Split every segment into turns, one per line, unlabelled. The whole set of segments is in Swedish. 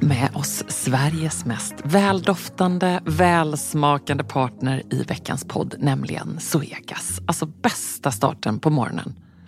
med oss Sveriges mest väldoftande, välsmakande partner i veckans podd, nämligen Zoegas. Alltså bästa starten på morgonen.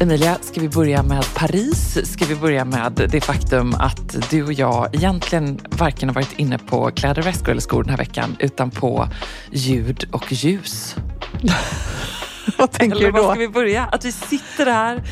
Emilia, ska vi börja med Paris? Ska vi börja med det faktum att du och jag egentligen varken har varit inne på kläder, väskor eller skor den här veckan utan på ljud och ljus?
Vad tänker
Eller
du
var
då?
ska vi börja? Att vi sitter här,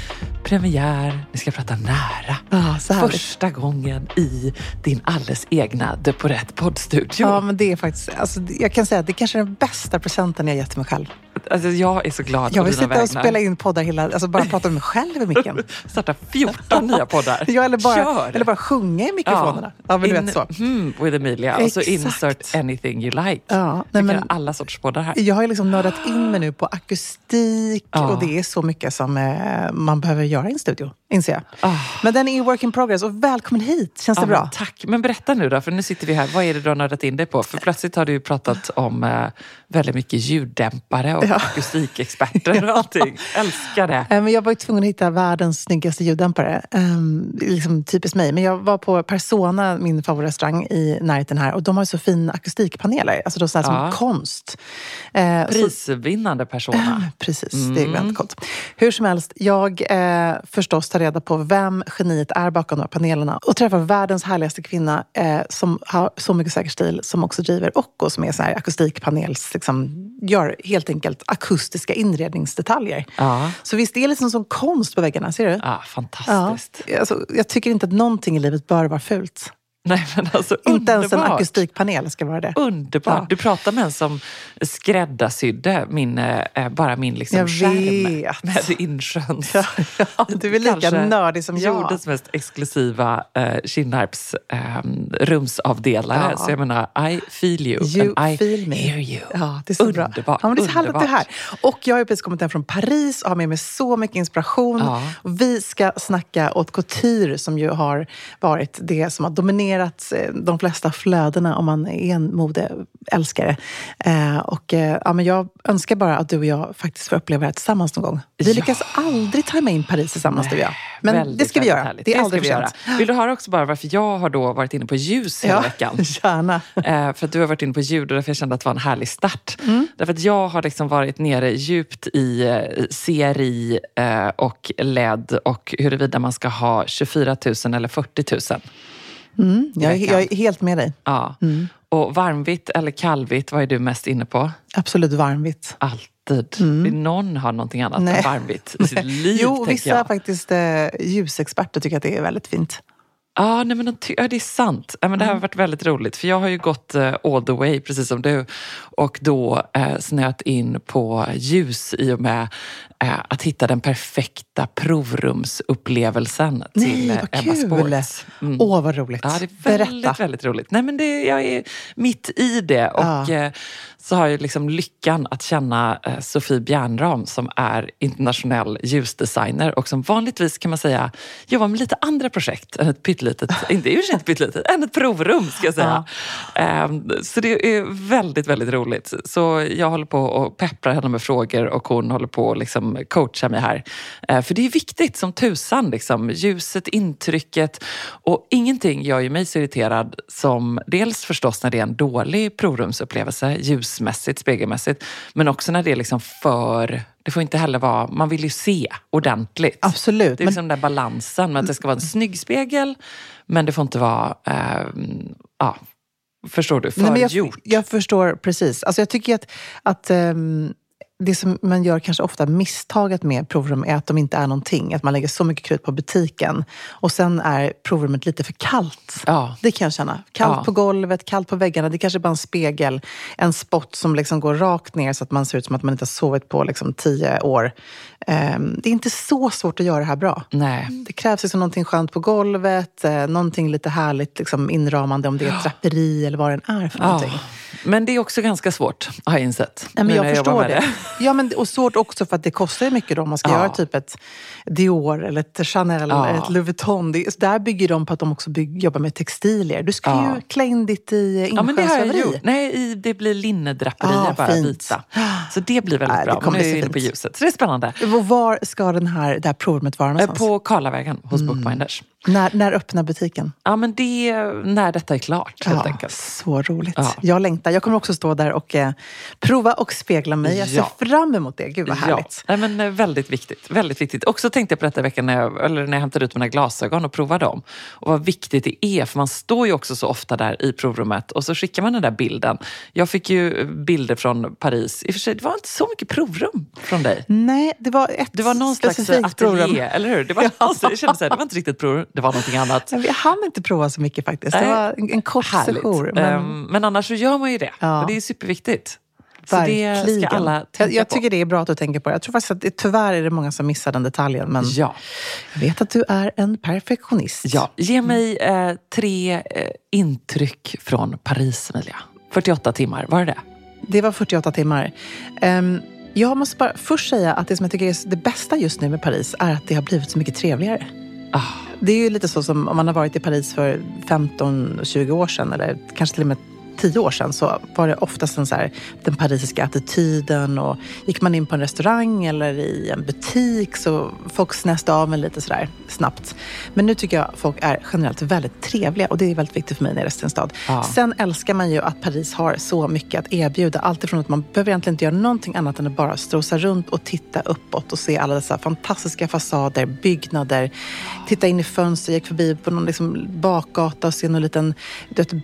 premiär, vi ska prata nära.
Ja, härligt.
Första gången i din alldeles egna De på rätt poddstudio.
Ja, men det är faktiskt, alltså, jag kan säga att det kanske är den bästa presenten jag gett mig själv.
Alltså, jag är så glad
Jag vill sitta och
vägnar.
spela in poddar hela, alltså bara prata med mig själv i micken.
Starta 14 nya poddar.
Ja, eller, bara,
Kör!
eller bara sjunga i mikrofonerna. Ja, men du
In,
vet så.
Hmm, with Emilia. Och så
Exakt.
insert anything you like.
Ja, nej, men-
alla sorts poddar här.
Jag har liksom nördat in mig nu på akustik
Ja.
och det är så mycket som eh, man behöver göra göra i en studio, inser jag.
Ah.
Men den är work in progress och välkommen hit. Känns det
Ja,
bra?
men tack. Men berätta nu då, för nu sitter vi här. Vad är det du har nördat in dig på? För plötsligt har du ju pratat om eh, väldigt mycket ljuddämpare och
Ja.
akustikexperter och allting. Älskar det.
Eh, Men jag var ju tvungen att hitta världens snyggaste ljuddämpare. Um, liksom typiskt mig. Men jag var på Persona, min favoritrestaurang i närheten här. Och de har ju så fina akustikpaneler. Alltså de är sådana
Ja.
som konst. Eh,
Prisvinnande persona.
Precis, det
Mm.
är väldigt coolt. Hur som helst, jag eh, förstås tar reda på vem geniet är bakom de här panelerna och träffar världens härligaste kvinna eh, som har så mycket säker stil som också driver Occo som är så här akustikpanels, liksom, gör helt enkelt akustiska inredningsdetaljer.
Ja.
Så visst, det är liksom som konst på väggarna, ser du?
Ja,
Ja.
fantastiskt.
Alltså, jag tycker inte att någonting i livet bör vara fult.
Nej, men alltså,
Inte ens en
underbart.
akustikpanel ska vara det.
Underbart.
Ja.
Du pratar med en som skräddarsydde min, eh, bara min liksom
Jag
skärm
vet.
med insjöns.
Ja, du är lika
Kanske
nördig som jag.
Jordens mest exklusiva eh, Kinnarps eh, rumsavdelare.
Ja.
Så jag menar, I feel you,
You
and I
feel me.
hear you.
Ja, det är så
Underbart.
bra. Ja, men det är så härligt är här.
underbart.
Och jag har precis kommit hem från Paris och har med mig så mycket inspiration.
Ja.
Vi ska snacka åt couture som ju har varit det som har dominerat eh, de flesta flödena om man är en modeälskare. Eh, och eh, ja, men jag önskar bara att du och jag faktiskt får uppleva det här tillsammans någon gång. Vi
Ja.
lyckas aldrig ta in Paris tillsammans du och jag. Men
Väldigt,
det ska vi göra.
härligt.
Det är
ska
aldrig
vi göra. Vill du höra också bara varför jag har då varit inne på ljus hela
Ja,
veckan?
gärna.
Eh, för att du har varit inne på ljud och därför jag kände att det var en härlig start.
Mm.
Därför att jag har liksom varit nere djupt i eh, CRI eh, och LED och huruvida man ska ha 24 000 eller 40 000.
Mm, jag, jag är helt med dig.
Ja. Och varmvitt eller kallvitt, vad är du mest inne på?
Absolut varmvitt.
Alltid. Vill någon ha någonting annat
Nej.
än varmvitt i sitt liv?
jo, vissa
jag.
faktiskt eh, ljusexperter tycker att det är väldigt fint.
Ja, nej, men de ja, det är sant. Ja, men det här har varit väldigt roligt. För jag har ju gått eh, all the way, precis som du. Och då eh, snöat in på ljus i och med eh, att hitta den perfekta provrumsupplevelsen till
Nej,
eh,
vad
Emma
kul!
Sports. Mm.
Åh, vad roligt.
Ja, det är väldigt,
Berätta.
väldigt roligt. Nej, men det, jag är mitt i det. Och
Ja.
Så har jag liksom lyckan att känna eh, Sofie Bjärnram som är internationell ljusdesigner och som vanligtvis kan man säga jobbar med lite andra projekt än ett pyttelitet, inte i och inte pyttelitet, än ett provrum ska jag säga. Ehm, så det är väldigt, väldigt roligt. Så jag håller på och pepprar henne med frågor och hon håller på att liksom coacha mig här. Eh, för det är viktigt som tusan, liksom. ljuset, intrycket och ingenting gör ju mig så irriterad som dels förstås när det är en dålig provrumsupplevelse, ljusmässigt, spegelmässigt, men också när det är liksom för det får inte heller vara, man vill ju se ordentligt.
Absolut.
Det är
Men-
liksom den där balansen med att det ska vara en snygg spegel, men det får inte vara, eh, ja, förstår du, för
Nej, men jag, jag förstår precis. Alltså jag tycker att, att ehm, det som man gör kanske ofta misstaget med provrum är att de inte är någonting. Att man lägger så mycket krut på butiken och sen är provrummet lite för kallt.
Ja.
Det kan jag känna. Kallt
Ja.
på golvet, kallt på väggarna. Det kanske bara är en spegel, en spot som liksom går rakt ner så att man ser ut som att man inte har sovit på liksom tio år. Ehm, det är inte så svårt att göra det här bra.
Nej.
Det krävs liksom någonting skönt på golvet, eh, någonting lite härligt liksom inramande om det är ett draperi eller vad det än är för någonting.
Ja. Men det är också ganska svårt, har jag insett.
Nej, men jag
jobbar
förstår
med
det. Ja, men, och svårt också för att det kostar ju mycket då om man ska
Ja.
göra typ ett Dior eller ett Chanel
Ja.
eller ett Louis Vuitton. Det, där bygger de på att de också bygg, jobbar med textilier. Du ska
Ja.
ju klä in ditt i
Ja, men det har jag gjort. Nej, i- det blir linnedraperier
Ah,
bara,
fint.
vita. Så det blir väldigt
det
bra.
kommer
Men nu är inne på ljuset. Så det är spännande.
Och var ska den här, det här provrummet vara
Eh,
någonstans?
På Karlavägen hos
Mm.
Bookbinders.
När, när öppnar butiken?
Ja, men det är när detta är klart helt
Ja,
enkelt.
Så roligt.
Ja.
Jag längtar. Jag kommer också stå där och eh, prova och spegla mig. Jag ser
Ja.
fram emot det. Gud vad härligt.
Ja, nej, men eh, väldigt viktigt. Väldigt viktigt. Också tänkte jag på detta i veckan när jag, eller när jag hämtade ut mina glasögon och provade dem. Och vad viktigt det är, för man står ju också så ofta där i provrummet och så skickar man den där bilden. Jag fick ju bilder från Paris. I och för sig, det var inte så mycket provrum från dig.
Nej, det var ett
Det var någon slags
specifikt
ateljé, eller hur? Det var, alltså, jag kände så här, det var inte riktigt provrum, det var någonting annat.
Men Vi hann inte prova så mycket faktiskt. Det
Nej.
var en, kort
Härligt.
session. Men
Ehm, men annars så gör man ju det.
Ja.
Och det är superviktigt. Så det
verkligen.
ska alla tänka
jag, jag
på.
tycker det är bra att du tänker på det. Jag tror faktiskt att det, tyvärr är det många som missar den detaljen. Men
Ja.
jag vet att du är en perfektionist.
Ja, ge mig eh, tre eh, intryck från Paris, Emilia. 48 timmar, var det det?
Det var 48 timmar. Ehm, jag måste bara först säga att det som jag tycker är det bästa just nu med Paris är att det har blivit så mycket trevligare.
Ah,
det är ju lite så som om man har varit i Paris för 15-20 år sedan eller kanske till och med 10 år sedan så var det oftast en så här, den parisiska attityden och gick man in på en restaurang eller i en butik så folk snäste av en lite sådär snabbt. Men nu tycker jag folk är generellt väldigt trevliga och det är väldigt viktigt för mig när jag reser till en stad.
Ja.
Sen älskar man ju att Paris har så mycket att erbjuda. Alltifrån att man behöver egentligen inte göra någonting annat än att bara strosa runt och titta uppåt och se alla dessa fantastiska fasader, byggnader. Titta in i fönster, jag gick förbi på någon liksom bakgata och ser någon liten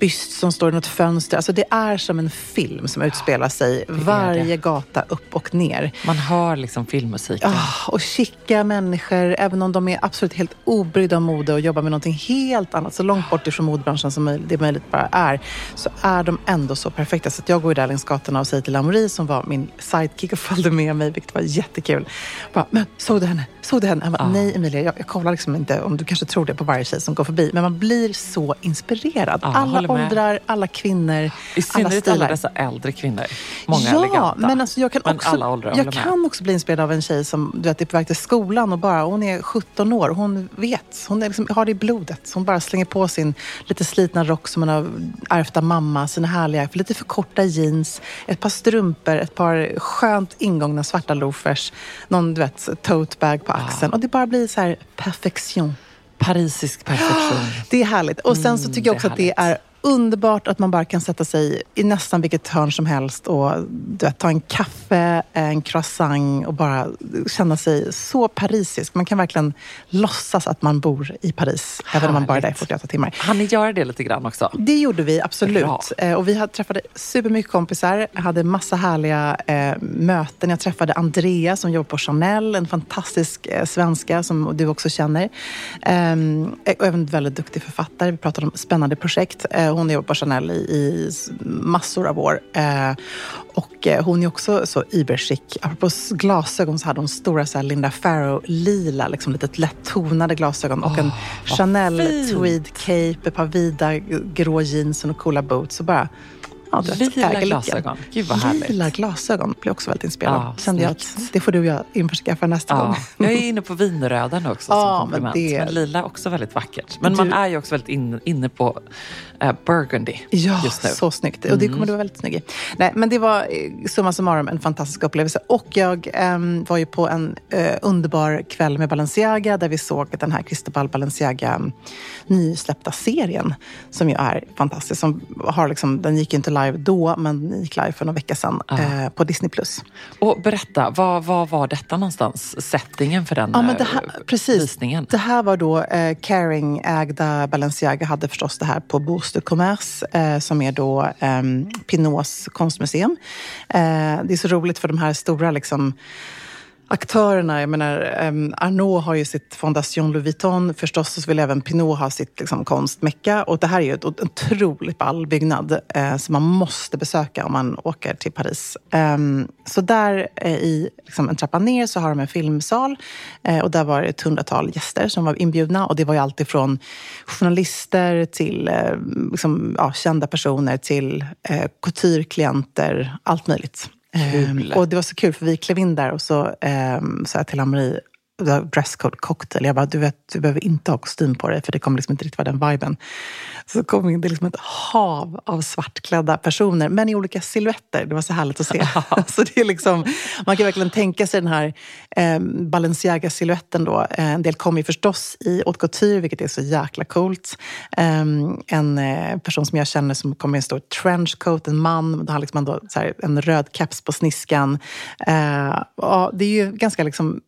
byst som står i något fönster. Alltså det är som en film som utspelar sig varje gata upp och ner.
man hör liksom filmmusiken.
Ah, och chicka människor, även om de är absolut helt obrydda om mode och jobbar med någonting helt annat, så långt bort ifrån modebranschen som det möjligt bara är, så är de ändå så perfekta. Så jag går ju där längs gatorna och säger till Amori som var min sidekick och följde med mig, vilket var jättekul. Bara, men såg du henne? Såg du henne? Han bara, nej Emilia, jag, jag kollar liksom inte om du kanske tror det på varje tjej som går förbi. Men man blir så inspirerad.
Ja,
alla åldrar, alla kvinnor,
I
alla
synnerhet alla
stilar.
dessa äldre kvinnor. Många
ja,
eleganta.
men alltså jag kan
Men
också,
alla åldrar
jag kan också bli inspirerad av en tjej som du vet, är på väg till skolan och bara, hon är 17 år. Hon vet, hon liksom, har det i blodet. Hon bara slänger på sin lite slitna rock som hon har ärvt av mamma, sina härliga, för lite för korta jeans, ett par strumpor, ett par skönt ingångna svarta loafers, någon du vet, tote bag på axeln. Och det bara blir så här perfektion.
Parisisk perfektion.
Det är härligt. Och sen så
Mm,
tycker jag också att det är underbart att man bara kan sätta sig i nästan vilket hörn som helst och du vet, ta en kaffe, en croissant och bara känna sig så parisisk. Man kan verkligen låtsas att man bor i Paris, Härligt. även om man bara är där i 48 timmar.
Han ni göra det lite grann också?
Det gjorde vi absolut. Bra. Eh, och vi hade träffade supermycket kompisar, hade massa härliga eh, möten. Jag träffade Andrea som jobbar på Chanel, en fantastisk eh, svenska som du också känner. Eh, och även väldigt duktig författare. Vi pratade om spännande projekt. Eh, hon jobbar på Chanel i, i massor av år. Eh, och eh, hon är också så überchic. Apropå glasögon så hade hon stora så Linda Farrow-lila, liksom lite lätt tonade glasögon och oh, en Chanel tweed cape, ett par vida grå jeans och coola boots. Och bara
Ja, lila glasögon. Gud vad härligt.
Lila glasögon blev också väldigt inspirerad. Ja, Kände jag att det får du och jag införskaffa nästa ja. gång.
Jag är inne på vinröda nu också ja, som komplement. Men, det... men lila också väldigt vackert. Men du... man är ju också väldigt in, inne på uh, burgundy
ja,
just nu.
så snyggt. Och det kommer mm. du vara väldigt snygg i. Nej, men det var eh, summa summarum en fantastisk upplevelse. Och jag um, var ju på en uh, underbar kväll med Balenciaga där vi såg den här Cristobal Balenciaga um, nysläppta serien som ju är fantastisk. Som har liksom, den gick ju inte live då, men gick live för några vecka sedan uh. på Disney+.
Och berätta, vad, vad var detta någonstans? Settingen för den ja, men det här, precis. visningen?
Det här var då eh, Caring-ägda Balenciaga hade förstås det här på Bourse de Commerce eh, som är då eh, Pinots konstmuseum. Eh, det är så roligt för de här stora liksom, aktörerna. Jag menar, um, Arnault har ju sitt Fondation Louis Vuitton förstås, och så vill även Pinot ha sitt liksom, konstmecka. Och det här är ju en otroligt ball byggnad eh, som man måste besöka om man åker till Paris. Um, så där eh, i liksom, en trappa ner så har de en filmsal eh, och där var det ett hundratal gäster som var inbjudna. Och det var ju allt ifrån journalister till eh, liksom, ja, kända personer till eh, couture allt möjligt. Um, och det var så kul för vi klev in där och så um, sa jag till Ann-Marie, dresscode cocktail. Jag bara, du vet, du behöver inte ha kostym på dig för det kommer liksom inte riktigt vara den viben. Så kom det liksom ett hav av svartklädda personer, men i olika silhuetter. Det var så härligt att se. så det är liksom, man kan verkligen tänka sig den här eh, Balenciaga-siluetten då. Eh, en del kommer ju förstås i haute couture, vilket är så jäkla coolt. Eh, en person som jag känner som kommer i en stor trenchcoat, en man. Har liksom ändå, här, en röd keps på sniskan. Eh, det är ju ganska liksom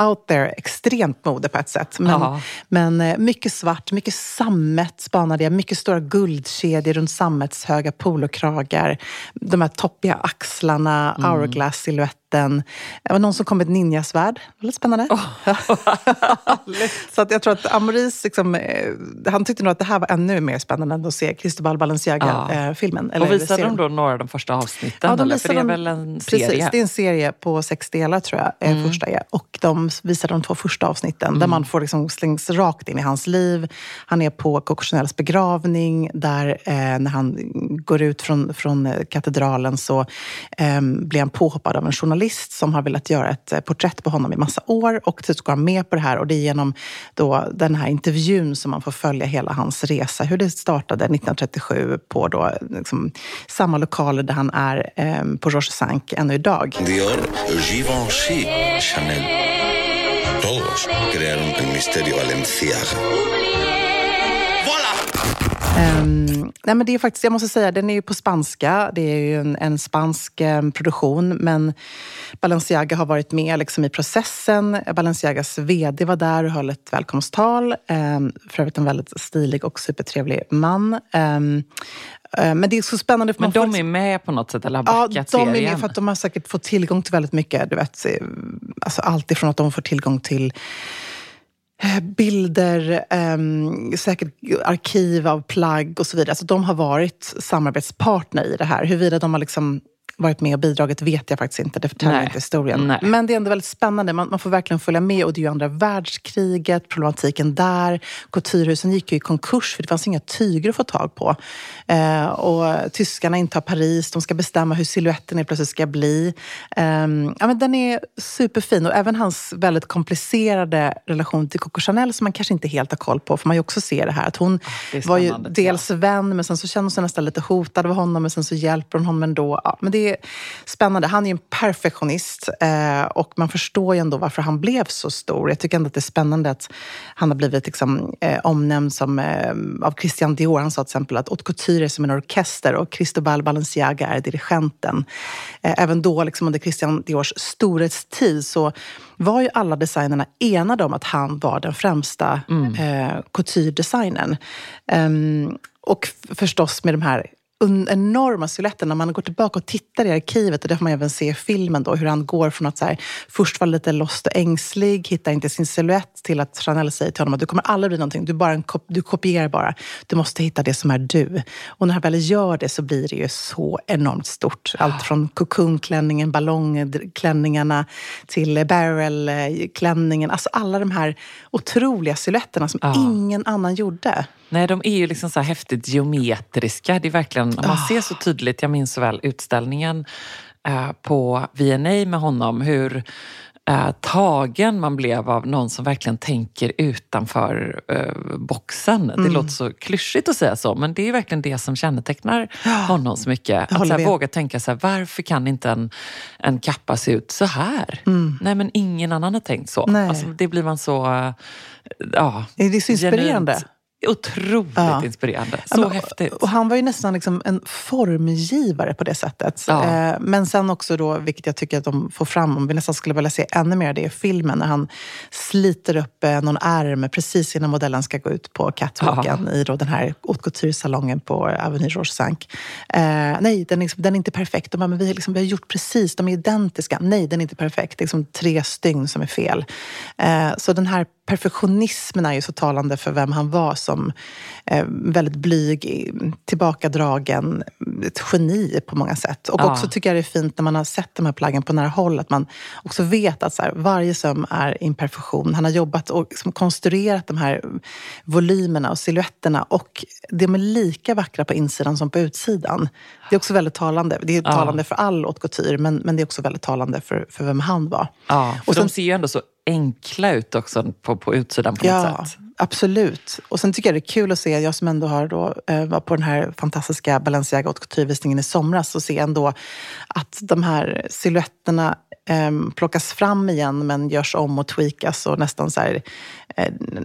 out there, extremt mode på ett sätt. Men, men eh, mycket svart, mycket sammet spanade jag. Mycket stora guldkedjor runt sammets höga polokragar. De här toppiga axlarna, mm. hourglass-silhuetter vatten. Det var någon som kom med ett ninjasvärd. Väldigt spännande. Oh, så att jag tror att Amoris, liksom, eh, han tyckte nog att det här var ännu mer spännande än att se Cristobal Balenciaga-filmen.
Ja. och visade de då några av de första avsnitten? Ja, de eller? För det är väl en serie?
Precis, det är en serie på sex delar tror jag, eh, mm. första är. Och de visade de två första avsnitten mm. där man får liksom slängs rakt in i hans liv. Han är på Coco Chanels begravning där eh, när han går ut från, från eh, katedralen så eh, blir han påhoppad av en journalist journalist som har velat göra ett eh, porträtt på honom i massa år och till slut går han med på det här och det är genom då den här intervjun som man får följa hela hans resa, hur det startade 1937 på då, liksom, samma lokaler där han är eh, på Roche Sank ännu idag. Dior, Givenchy, Chanel. Todos crearon el misterio Valenciaga. Um, nej men det är faktiskt, jag måste säga, den är ju på spanska. Det är ju en, en spansk um, produktion, men Balenciaga har varit med liksom, i processen. Balenciagas VD var där och höll ett välkomsttal. Um, för övrigt en väldigt stilig och supertrevlig man. Um, men det är så spännande.
För men de får... är med på något sätt eller har backat
Ja, de serien. är med för att de har säkert fått tillgång till väldigt mycket. Du vet, alltså allt ifrån att de får tillgång till Eh, bilder, um, säkert arkiv av plagg och så vidare. Alltså de har varit samarbetspartner i det här. Huruvida de har liksom varit med och bidragit vet jag faktiskt inte. Det förtäljer inte historien. Nej. Men det är ändå väldigt spännande. Man, man, får verkligen följa med. Och det är ju andra världskriget, problematiken där. Couturehusen gick ju i konkurs för det fanns inga tyger att få tag på. Eh, och tyskarna intar Paris. De ska bestämma hur siluetten plötsligt ska bli. Eh, ja, men den är superfin. Och även hans väldigt komplicerade relation till Coco Chanel som man kanske inte helt har koll på. För man ju också ser det här att hon var ju dels vän men sen så känner hon sig nästan lite hotad av honom men sen så hjälper hon honom ändå. Ja, men det det är spännande. Han är ju en perfektionist eh, och man förstår ju ändå varför han blev så stor. Jag tycker ändå att det är spännande att han har blivit liksom, eh, omnämnd som, eh, av Christian Dior. Han sa till exempel att haute couture är som en orkester och Cristobal Balenciaga är dirigenten. Även då, liksom under Christian Diors storhetstid, så var ju alla designerna enade om att han var den främsta mm. couture-designern. Um, och förstås med de här enorma siluetten. När man går tillbaka och tittar i arkivet, och det får man även se i filmen, då, hur han går från att här, först vara lite lost och ängslig, hitta inte sin siluett, till att Chanel säger till honom att du kommer aldrig bli någonting, du, bara en, du kopierar bara. Du måste hitta det som är du. Och när han väl gör det så blir det ju så enormt stort. Allt från cocoonklänningen, ballongklänningarna till barrelklänningen. Alltså alla de här otroliga siluetterna som ja. ingen annan gjorde.
Nej, de är ju liksom så här häftigt geometriska. Det är verkligen, man oh. ser så tydligt, jag minns så väl utställningen eh, på VNA med honom, hur eh, tagen man blev av någon som verkligen tänker utanför eh, boxen. Mm. Det låter så klyschigt att säga så, men det är verkligen det som kännetecknar honom så mycket. Att så här, våga tänka så här, varför kan inte en, en kappa se ut så här? Mm. Nej, men ingen annan har tänkt så. Alltså, det blir man så... Eh, ja,
det är så inspirerande. Genuint,
Otroligt ja. inspirerande. Så ja, häftigt.
Och han var ju nästan liksom en formgivare på det sättet. Ja. Eh, men sen också då, vilket jag tycker att de får fram, om vi nästan skulle vilja se ännu mer av det i filmen, när han sliter upp eh, någon ärm precis innan modellen ska gå ut på catwalken i då den här haute couture-salongen på Avenue V. Eh, nej, den är, liksom, den är inte perfekt. De bara, men vi, liksom, vi har gjort precis, de är identiska. Nej, den är inte perfekt. Det är liksom tre stygn som är fel. så den här perfektionismen är ju så talande för vem han var som eh, väldigt blyg, tillbakadragen, ett geni på många sätt. Och ja. också tycker jag det är fint när man har sett de här plaggen på nära håll, att man också vet att så här, varje söm är imperfektion. Han har jobbat och liksom konstruerat de här volymerna och siluetterna och de är lika vackra på insidan som på utsidan. Det är också väldigt talande. Det är ja. talande för all haute couture, men, men det är också väldigt talande för, för vem han var.
Ja, och sen, de ser ju ändå så enkla ut också på, på utsidan på
ja,
något sätt.
Absolut. Och sen tycker jag det är kul att se, jag som ändå har då, eh, var på den här fantastiska Balenciaga haute couture-visningen i somras, och se ändå att de här siluetterna eh, plockas fram igen men görs om och tweakas och nästan så här,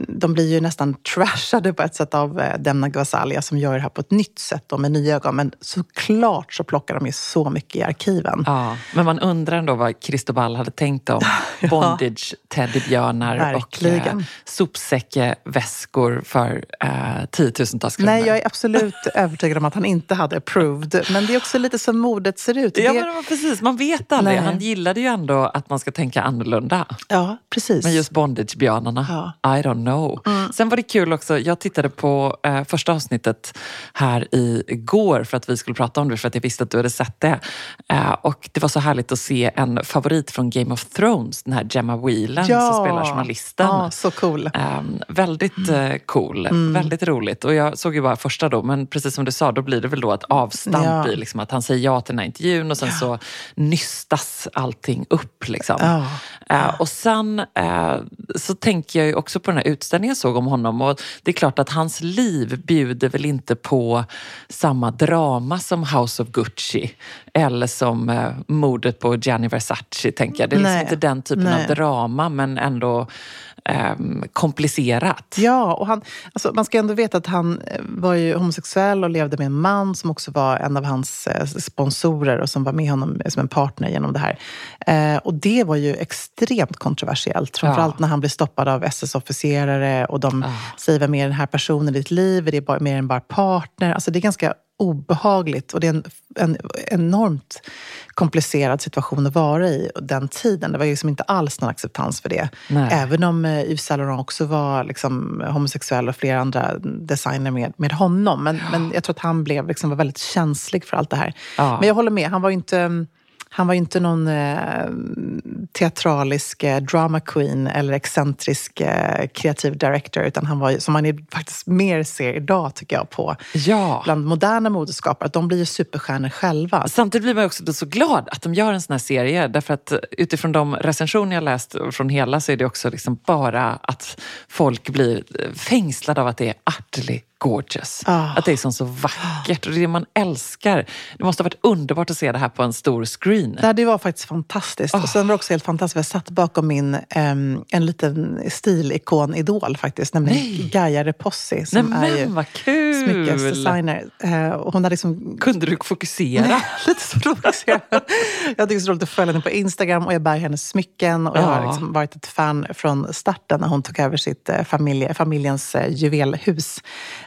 de blir ju nästan trashade på ett sätt av eh, Demna Gvasalia som gör det här på ett nytt sätt och med nya ögon. Men såklart så plockar de ju så mycket i arkiven.
Ja, men man undrar ändå vad Cristobal hade tänkt om bondage, teddybjörnar och eh, sopsäckväskor för eh, tiotusentals kronor.
Nej, jag är absolut övertygad om att han inte hade approved. Men det är också lite som modet ser ut.
Ja,
det...
men precis. Man vet aldrig. Nej. Han gillade ju ändå att man ska tänka annorlunda.
Ja, precis.
Men just bondagebjörnarna, ja. I don't know. Mm. Sen var det kul också, jag tittade på eh, första avsnittet här igår för att vi skulle prata om det, för att jag visste att du hade sett det. Eh, och det var så härligt att se en favorit från Game of Thrones, den här Gemma Whelan ja. som spelar journalisten.
Ja, så cool.
Eh, väldigt eh, cool, mm. väldigt roligt. Och jag såg ju bara första då, men precis som du sa, då blir det väl då ett avstamp ja. i liksom att han säger ja till den här intervjun och sen så nystas allting upp. Liksom. Oh. Uh, och sen uh, så tänker jag ju också på den här utställningen jag såg om honom. Och det är klart att hans liv bjuder väl inte på samma drama som House of Gucci eller som uh, mordet på Gianni Versace. tänker jag. Det är liksom inte den typen Nej. av drama men ändå um, komplicerat.
Ja, och han, alltså, man ska ändå veta att han eh, var ju homosexuell och levde med en man som också var en av hans eh, sponsorer och som var med honom som en partner genom det här. Eh, och det var ju extremt kontroversiellt. Framförallt ja. när han blev stoppad av SS-officerare och de ja. säger, vem är den här personen i ditt liv? Är det bara, mer än bara partner? Alltså det är ganska obehagligt och det är en, en enormt komplicerad situation att vara i den tiden. Det var liksom inte alls någon acceptans för det. Nej. Även om eh, Yves Saint Laurent också var liksom homosexuell och flera andra designer med, med honom. Men, ja. men jag tror att han blev liksom, var väldigt känslig för allt det här. Ja. Men jag håller med, han var ju inte han var ju inte någon eh, teatralisk eh, drama queen eller excentrisk eh, kreativ director, utan han var ju, som man faktiskt mer ser idag, tycker jag, på ja. bland moderna modeskapare. Att de blir ju superstjärnor själva.
Samtidigt blir man också så glad att de gör en sån här serie, därför att utifrån de recensioner jag läst från hela så är det också liksom bara att folk blir fängslade av att det är Artely gorgeous.
Ah.
Att det är som så vackert och det är det man älskar. Det måste ha varit underbart att se det här på en stor screen.
Nej, det var faktiskt fantastiskt. Och sen var det också helt fantastiskt. Jag satt bakom min, em, en liten stilikon-idol faktiskt, nämligen
Nej.
Gaia Repossi
Nej
som är
men
ju
vad kul!
Smyckesdesigner. Eh, hon hade liksom
Kunde du fokusera?
lite svårt att fokusera. Jag tycker så roligt att följa henne på Instagram och jag bär hennes smycken. Och jag har liksom varit ett fan från starten när hon tog över sitt eh, familje, familjens eh, juvelhus.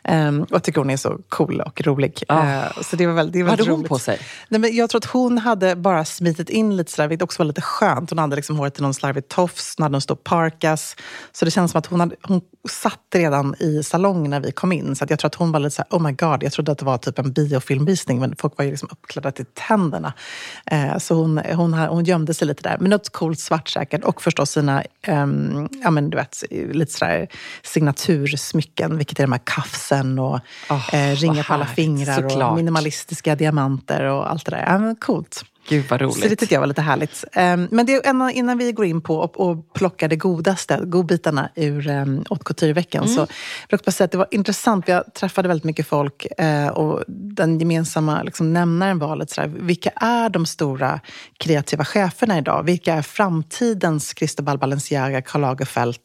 Um, och jag tycker hon är så cool och rolig. Eh, så det var väldigt, det är
Vad hade hon
roligt.
på sig?
Nej, men jag tror att hon hade bara smitit in lite sådär, vilket också var lite skönt. Hon hade liksom håret i någon slarvig tofs, hon hade en stor parkas. Så det känns som att hon, hade, hon satt redan i salongen när vi kom in. Så jag tror att hon var lite såhär, oh my god, jag trodde att det var typ en biofilmvisning, men folk var ju liksom uppklädda till tänderna. Eh, så hon, hon, hon gömde sig lite där. Men något coolt svart säkert. Och förstås sina, ehm, ja men du vet, lite sådär signatursmycken, vilket är de här kaffsen och
Åh,
eh, ringar på alla fingrar
Såklart.
och minimalistiska diamanter och allt det där. Ja, men coolt.
Gud vad roligt.
Så det tyckte jag var lite härligt. Ehm, Men det innan vi går in på och, och plockar det godaste, godbitarna ur um, Haute Couture-veckan, så vill jag bara säga att det var intressant. Jag träffade väldigt mycket folk eh, och den gemensamma liksom, nämnaren var lite sådär, vilka är de stora kreativa cheferna idag? Vilka är framtidens Cristobal Balenciaga, Karl Lagerfeld,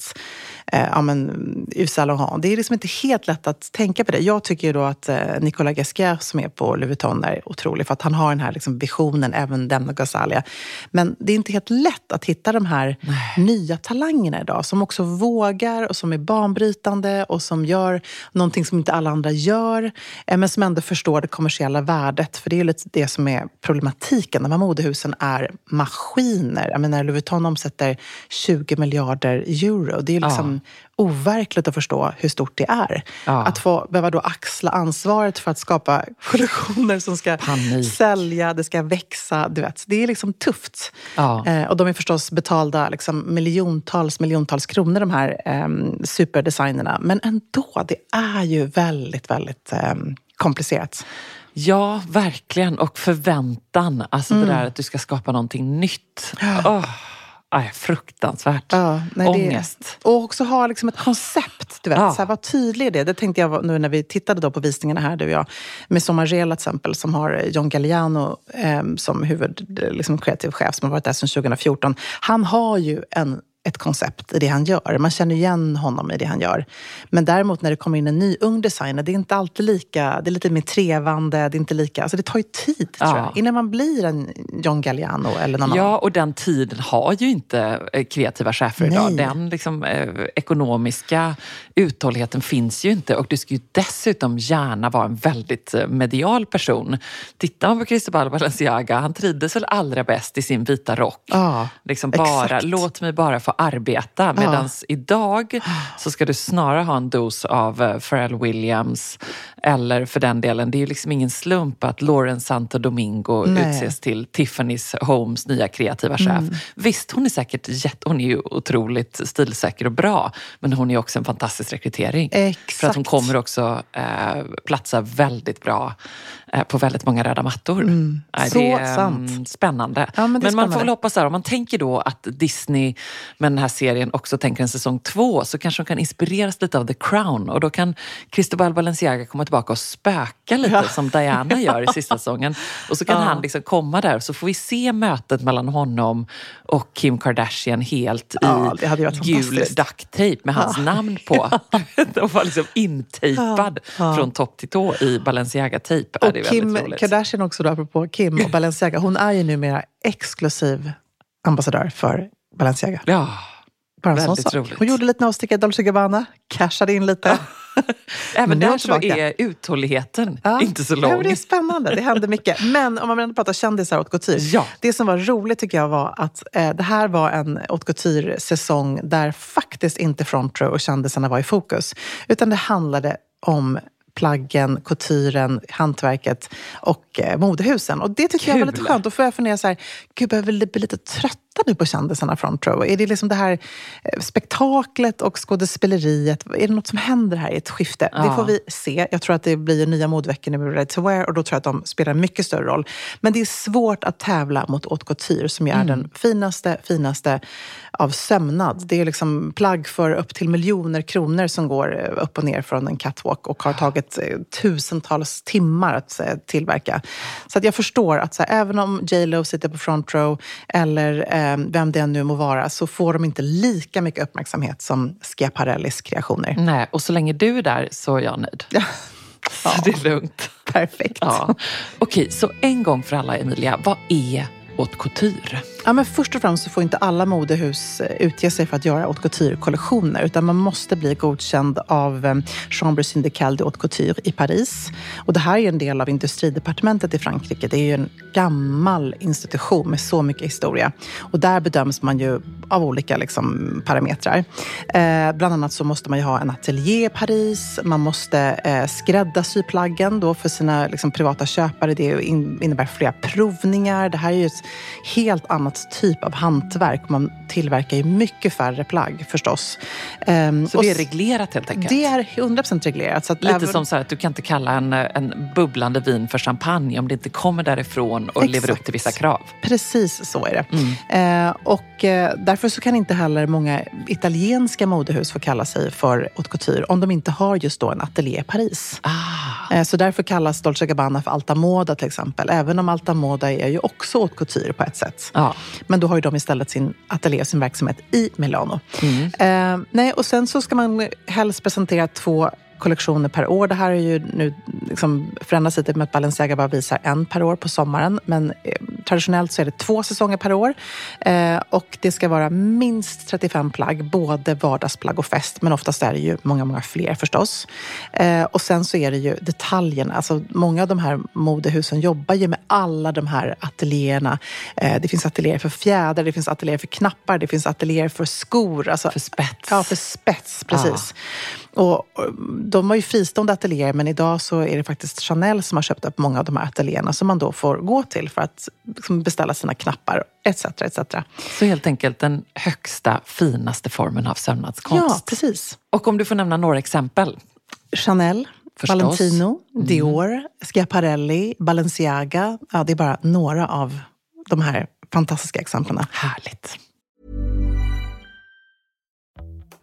eh, ja, men, Yves Saint Laurent? Det är liksom inte helt lätt att tänka på det. Jag tycker då att eh, Nicolas Ghesquière som är på Louis Vuitton är otrolig, för att han har den här liksom, visionen, även Demna Ghasalia. Men det är inte helt lätt att hitta de här nya talangerna idag, som också vågar och som är banbrytande och som gör någonting som inte alla andra gör, eh, men som ändå förstår det kommersiella värdet. För det är lite det som är problematiken. De här modehusen är maskiner. Jag menar, Louis Vuitton omsätter 20 miljarder euro. Det är liksom overkligt att förstå hur stort det är.
Ja.
Att få behöva då axla ansvaret för att skapa kollektioner som ska
Panik.
sälja, det ska växa. Du vet. Det är liksom tufft.
Ja.
Eh, och de är förstås betalda liksom miljontals, miljontals kronor, de här eh, superdesignerna. Men ändå, det är ju väldigt, väldigt eh, komplicerat.
Ja, verkligen. Och förväntan. Alltså
Mm.
det där att du ska skapa någonting nytt. Oh, aj, fruktansvärt.
Ja, nej,
Ångest.
Det, och också ha liksom ett koncept. Du vet,
Ja.
så här, var tydlig i det. Det tänkte jag nu när vi tittade då på visningarna här, du och jag. Med Sommargela till exempel, som har John Galliano eh, som huvud, liksom kreativ chef, som har varit där sedan 2014. Han har ju en ett koncept i det han gör. Man känner igen honom i det han gör. Men däremot när det kommer in en ny ung designer, det är inte alltid lika, det är lite mer trevande, det är inte lika, alltså det tar ju tid
Ja.
tror jag, innan man blir en John Galliano eller någon annan.
Ja, och den tiden har ju inte eh, kreativa chefer idag.
Nej.
Den liksom, eh, ekonomiska uthålligheten finns ju inte. Och du ska ju dessutom gärna vara en väldigt eh, medial person. Tittar man på Cristobal Balenciaga, han trivdes väl allra bäst i sin vita rock.
Ja,
liksom bara,
exakt.
låt mig bara få arbeta. Medan idag så ska du snarare ha en dos av eh, Pharrell Williams eller för den delen, det är ju liksom ingen slump att Lauren Santo Domingo
Nej. Mm.
utses till Tiffany's Homes nya kreativa chef. Visst, hon är säkert jätte, hon är ju otroligt stilsäker och bra, men hon är också en fantastisk rekrytering. För att hon
Exakt.
kommer också eh, platsa väldigt bra på väldigt många röda mattor. Nej,
Mm. Så
det är mm,
sant.
spännande.
Ja, men det är
man får
spännande.
väl hoppas här, om man tänker då att Disney med den här serien också tänker en säsong två så kanske de kan inspireras lite av The Crown och då kan Cristobal Balenciaga komma tillbaka och spöka lite som Diana gör i sista säsongen. Och så kan
Ja.
han liksom komma där så får vi se mötet mellan honom och Kim Kardashian helt
Ja,
i gul ducktape med hans namn på. De var liksom intejpad från topp till tå i Balenciaga-tejp. Ja,
Och
det är
Kim
väldigt roligt.
Kardashian också, då, apropå Kim och Balenciaga. Hon är ju numera exklusiv ambassadör för Balenciaga.
Ja,
Bara en sån
väldigt
sak.
roligt.
Hon gjorde lite avstickare i Dolce Gabbana, cashade in lite.
Även där så är uthålligheten
Ja.
inte så
Ja,
lång.
men det är spännande, det händer mycket. Men om man ändå pratar kändisar åt couture.
Ja.
Det som var roligt tycker jag var att eh, det här var en haute couture-säsong där faktiskt inte front row och kändisarna var i fokus. Utan det handlade om plaggen, couturen, hantverket och eh, modehusen. Och det tycker jag var lite skönt. Då får jag fundera så här, gud, börjar vi bli lite trötta nu på kändisarna front row? Är det liksom det här eh, spektaklet och skådespeleriet? Är det något som händer här i ett skifte?
Ja.
Det får vi se. Jag tror att det blir nya modeveckor nu med Ready to Wear och då tror jag att de spelar en mycket större roll. Men det är svårt att tävla mot haute couture som ju är den finaste, finaste av sömnad. Det är liksom plagg för upp till miljoner kronor som går eh, upp och ner från en catwalk och har tagit eh, tusentals timmar att eh, tillverka. Så att jag förstår att så här, även om J Lo sitter på front row eller eh, vem det än nu må vara så får de inte lika mycket uppmärksamhet som Schiaparellis kreationer.
Nej, och så länge du är där så är jag nöjd. Så det är lugnt.
Perfekt.
Ja. Okej, så en gång för alla Emilia, vad är haute couture?
Ja, men först och främst så får inte alla modehus eh, utge sig för att göra haute couture-kollektioner utan man måste bli godkänd av ehm, Chambre syndicale de haute couture i Paris. Och det här är en del av industridepartementet i Frankrike. Det är ju en gammal institution med så mycket historia. Och där bedöms man ju av olika liksom, parametrar. Eh, bland annat så måste man ju ha en ateljé i Paris. Man måste eh, skräddarsy plaggen då för sina liksom, privata köpare. Det innebär flera provningar. Det här är ju ett helt annat typ av hantverk. Man tillverkar ju mycket färre plagg förstås. Ehm,
Så det är reglerat helt enkelt?
Det är 100% reglerat. Så
Lite
även-
som så att du kan inte kalla en, en bubblande vin för champagne om det inte kommer därifrån och lever upp
Exakt.
till vissa krav.
Precis så är det.
Mm.
Eh, och eh, därför så kan inte heller många italienska modehus få kalla sig för haute couture om de inte har just då en ateljé i Paris.
Ah,
Eh, så därför kallas Dolce Gabbana för Alta Moda till exempel. Även om Alta Moda är ju också haute couture på ett sätt.
ja.
Men då har ju de istället sin ateljé och sin verksamhet i Milano.
Mm.
Eh, nej, och sen så ska man helst presentera två kollektioner per år. Det här är ju nu liksom förändras lite med att Balenciaga bara visar en per år på sommaren. Men eh, traditionellt så är det två säsonger per år. Eh, och det ska vara minst 35 plagg, både vardagsplagg och fest. Men oftast är det ju många, många fler förstås. Eh, och sen så är det ju detaljerna. Alltså många av de här modehusen jobbar ju med alla de här ateljéerna. Eh, det finns ateljéer för fjädrar, det finns ateljéer för knappar, det finns ateljéer för skor. Alltså,
För spets.
Ja, för spets, precis. Och, och de var ju fristående ateljéer, men idag så är det faktiskt Chanel som har köpt upp många av de här ateljéerna som man då får gå till för att liksom, beställa sina knappar, etc. etc.
Så helt enkelt den högsta, finaste formen av sömnadskonst.
Ja, precis.
Och om du får nämna några exempel?
Chanel,
Förstås.
Valentino, Dior, Schiaparelli, Balenciaga. Ja, det är bara några av de här fantastiska exemplen.
Härligt.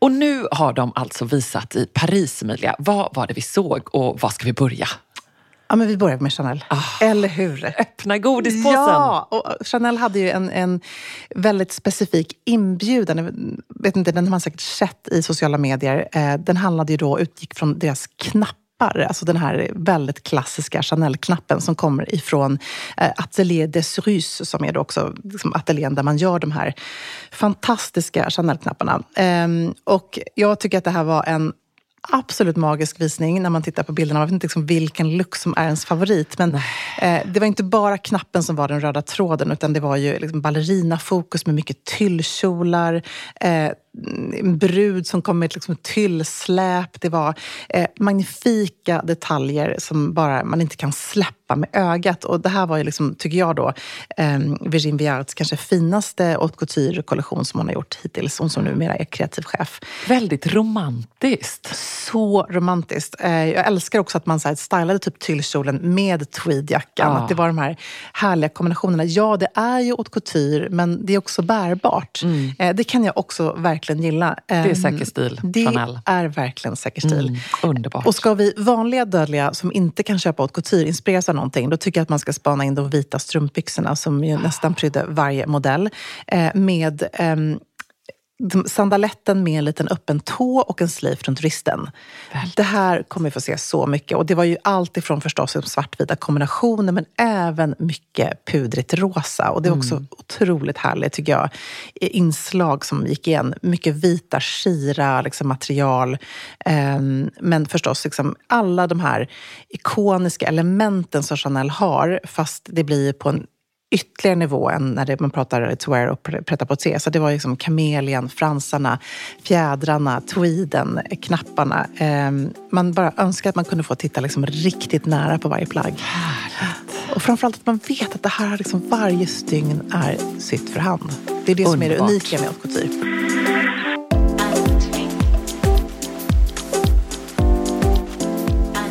Och nu har de alltså visat i Paris, Emilia. Vad var det vi såg och var ska vi börja?
Ja, men vi börjar med Chanel.
Ah.
Eller hur?
Öppna godispåsen!
Ja, och Chanel hade ju en, en väldigt specifik inbjudan. Jag vet inte, den har man säkert sett i sociala medier. Eh, Den handlade ju då, utgick från deras knappar. Alltså den här väldigt klassiska Chanel-knappen som kommer ifrån eh, Atelier des Russes som är då också liksom ateljén där man gör de här fantastiska Chanel-knapparna. Ehm, Och jag tycker att det här var en absolut magisk visning när man tittar på bilderna. Man vet inte liksom vilken look som är ens favorit. Men eh, det var inte bara knappen som var den röda tråden utan det var ju liksom ballerinafokus med mycket tyllkjolar. Eh, en brud som kom med ett liksom tyllsläp. Det var eh, magnifika detaljer som bara man inte kan släppa med ögat. Och det här var ju, liksom, tycker jag, då, eh, Virgin Viarts kanske finaste haute couture-kollektion som hon har gjort hittills. Hon som numera är kreativ chef.
Väldigt romantiskt.
Så romantiskt. Eh, jag älskar också att man så här, stylade typ tyllkjolen med tweedjackan.
Ja.
Att det var de här härliga kombinationerna. Ja, det är ju haute couture, men det är också bärbart. Eh, det kan jag också verkligen gilla.
Det är
Ehm,
säker stil,
Det
Chanel.
är verkligen säker stil.
Mm, underbart.
Och ska vi vanliga dödliga som inte kan köpa haute couture inspireras av någonting, då tycker jag att man ska spana in de vita strumpbyxorna som ju nästan prydde varje modell. Eh, med eh, sandaletten med en liten öppen tå och en slip runt vristen. Det här kommer vi få se så mycket. Och det var ju allt ifrån förstås svartvita kombinationer men även mycket pudrigt rosa. Och det är också otroligt härligt tycker jag. Inslag som gick igen. Mycket vita skira liksom material. Ehm, men förstås liksom alla de här ikoniska elementen som Chanel har fast det blir på en ytterligare nivå än när det, man pratar ready-to-wear och pret-à-porter. Så det var liksom kamelian, fransarna, fjädrarna, tweeden, knapparna. Ehm, man bara önskar att man kunde få titta liksom riktigt nära på varje plagg. Och framförallt att man vet att det här liksom varje stygn är sytt för hand. Det är det som är det
Underbart.
unika med haute couture.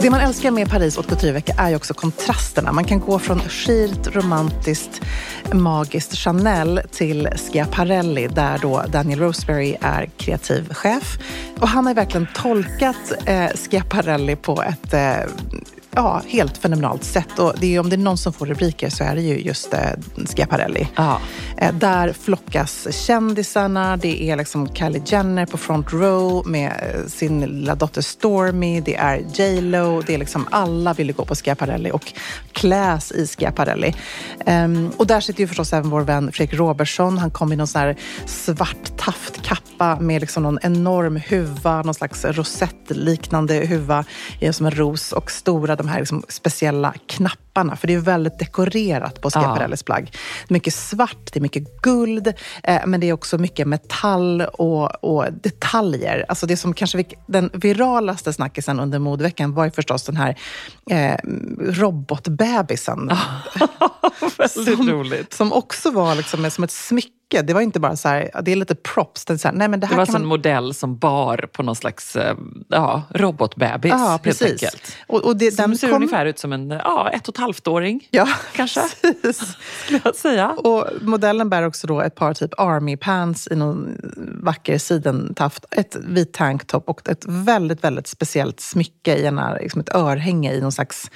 Det man älskar med Paris haute couture-vecka är ju också kontrasterna. Man kan gå från skilt romantiskt, magiskt Chanel till Schiaparelli där då Daniel Roseberry är kreativ chef. Och han har ju verkligen tolkat eh, Schiaparelli på ett eh, ja, helt fenomenalt sätt. Och det är, om det är någon som får rubriker så är det ju just eh, Schiaparelli.
Ja.
Eh, där flockas kändisarna. Det är liksom Kylie Jenner på front row med eh, sin lilla dotter Stormy. Det är J Lo. Det är liksom alla vill gå på Schiaparelli och kläs i Schiaparelli. Ehm, och där sitter ju förstås även vår vän Fredrik Robertsson. Han kom i någon sån här svart taftkappa med liksom någon enorm huva, någon slags rosettliknande huva i som en ros och stora de här liksom speciella knapparna. För det är väldigt dekorerat på Schiaparellis plagg. Mycket svart, det är mycket guld, eh, men det är också mycket metall och, och detaljer. Alltså det som kanske vi, den viralaste snackisen under modeveckan var ju förstås den här eh, robotbebisen.
Väldigt
som,
roligt.
Som också var liksom som ett smycke. Det var inte bara så här, det är lite props. Det, är så här, nej, men det
Det
här
var
kan
alltså en
man,
modell som bar på någon slags eh, ja, robotbebis.
Ja, precis.
enkelt.
Och, och det,
Som ser
kom-
ungefär ut som en ja, ett och ett halvt-åring.
Ja,
Kanske.
precis.
Skulle jag säga.
Och modellen bär också då ett par typ army pants i någon vacker sidentaft, ett vit tanktop och ett väldigt, väldigt speciellt smycke i ena, liksom ett örhänge i någon slags,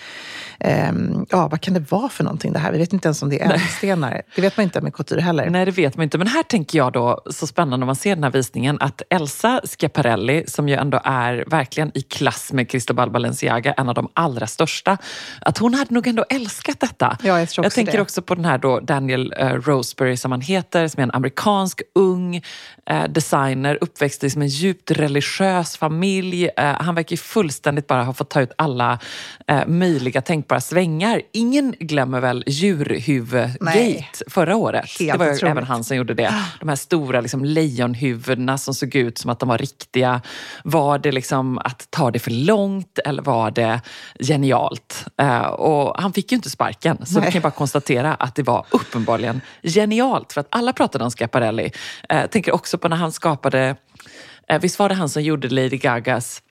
ehm, ja vad kan det vara för någonting det här? Vi vet inte ens om det är ädelstenar. Det vet man inte med couture heller.
Nej, det vet man inte. Men här tänker jag då, så spännande om man ser den här visningen, att Elsa Schiaparelli, som ju ändå är verkligen i klass med Cristobal Balenciaga, en av de allra största, att hon hade nog ändå älskat detta.
Ja, jag tror också
tänker
det.
också på den här då Daniel eh, Roseberry som han heter, som är en amerikansk ung eh, designer, uppväxt i som en djupt religiös familj. Eh, han verkar ju fullständigt bara ha fått ta ut alla möjliga tänkbara svängar. Ingen glömmer väl djurhuvudgate förra året.
Helt
det var ju även han som gjorde det. De här stora liksom, lejonhuvudena som såg ut som att de var riktiga. Var det liksom att ta det för långt eller var det genialt? Eh, och han fick ju inte sparken, så vi
Nej.
kan ju bara konstatera att det var uppenbarligen genialt. För att alla pratade om Schiaparelli. Eh, tänker också på när han skapade, eh, visst var det han som gjorde Lady Gagas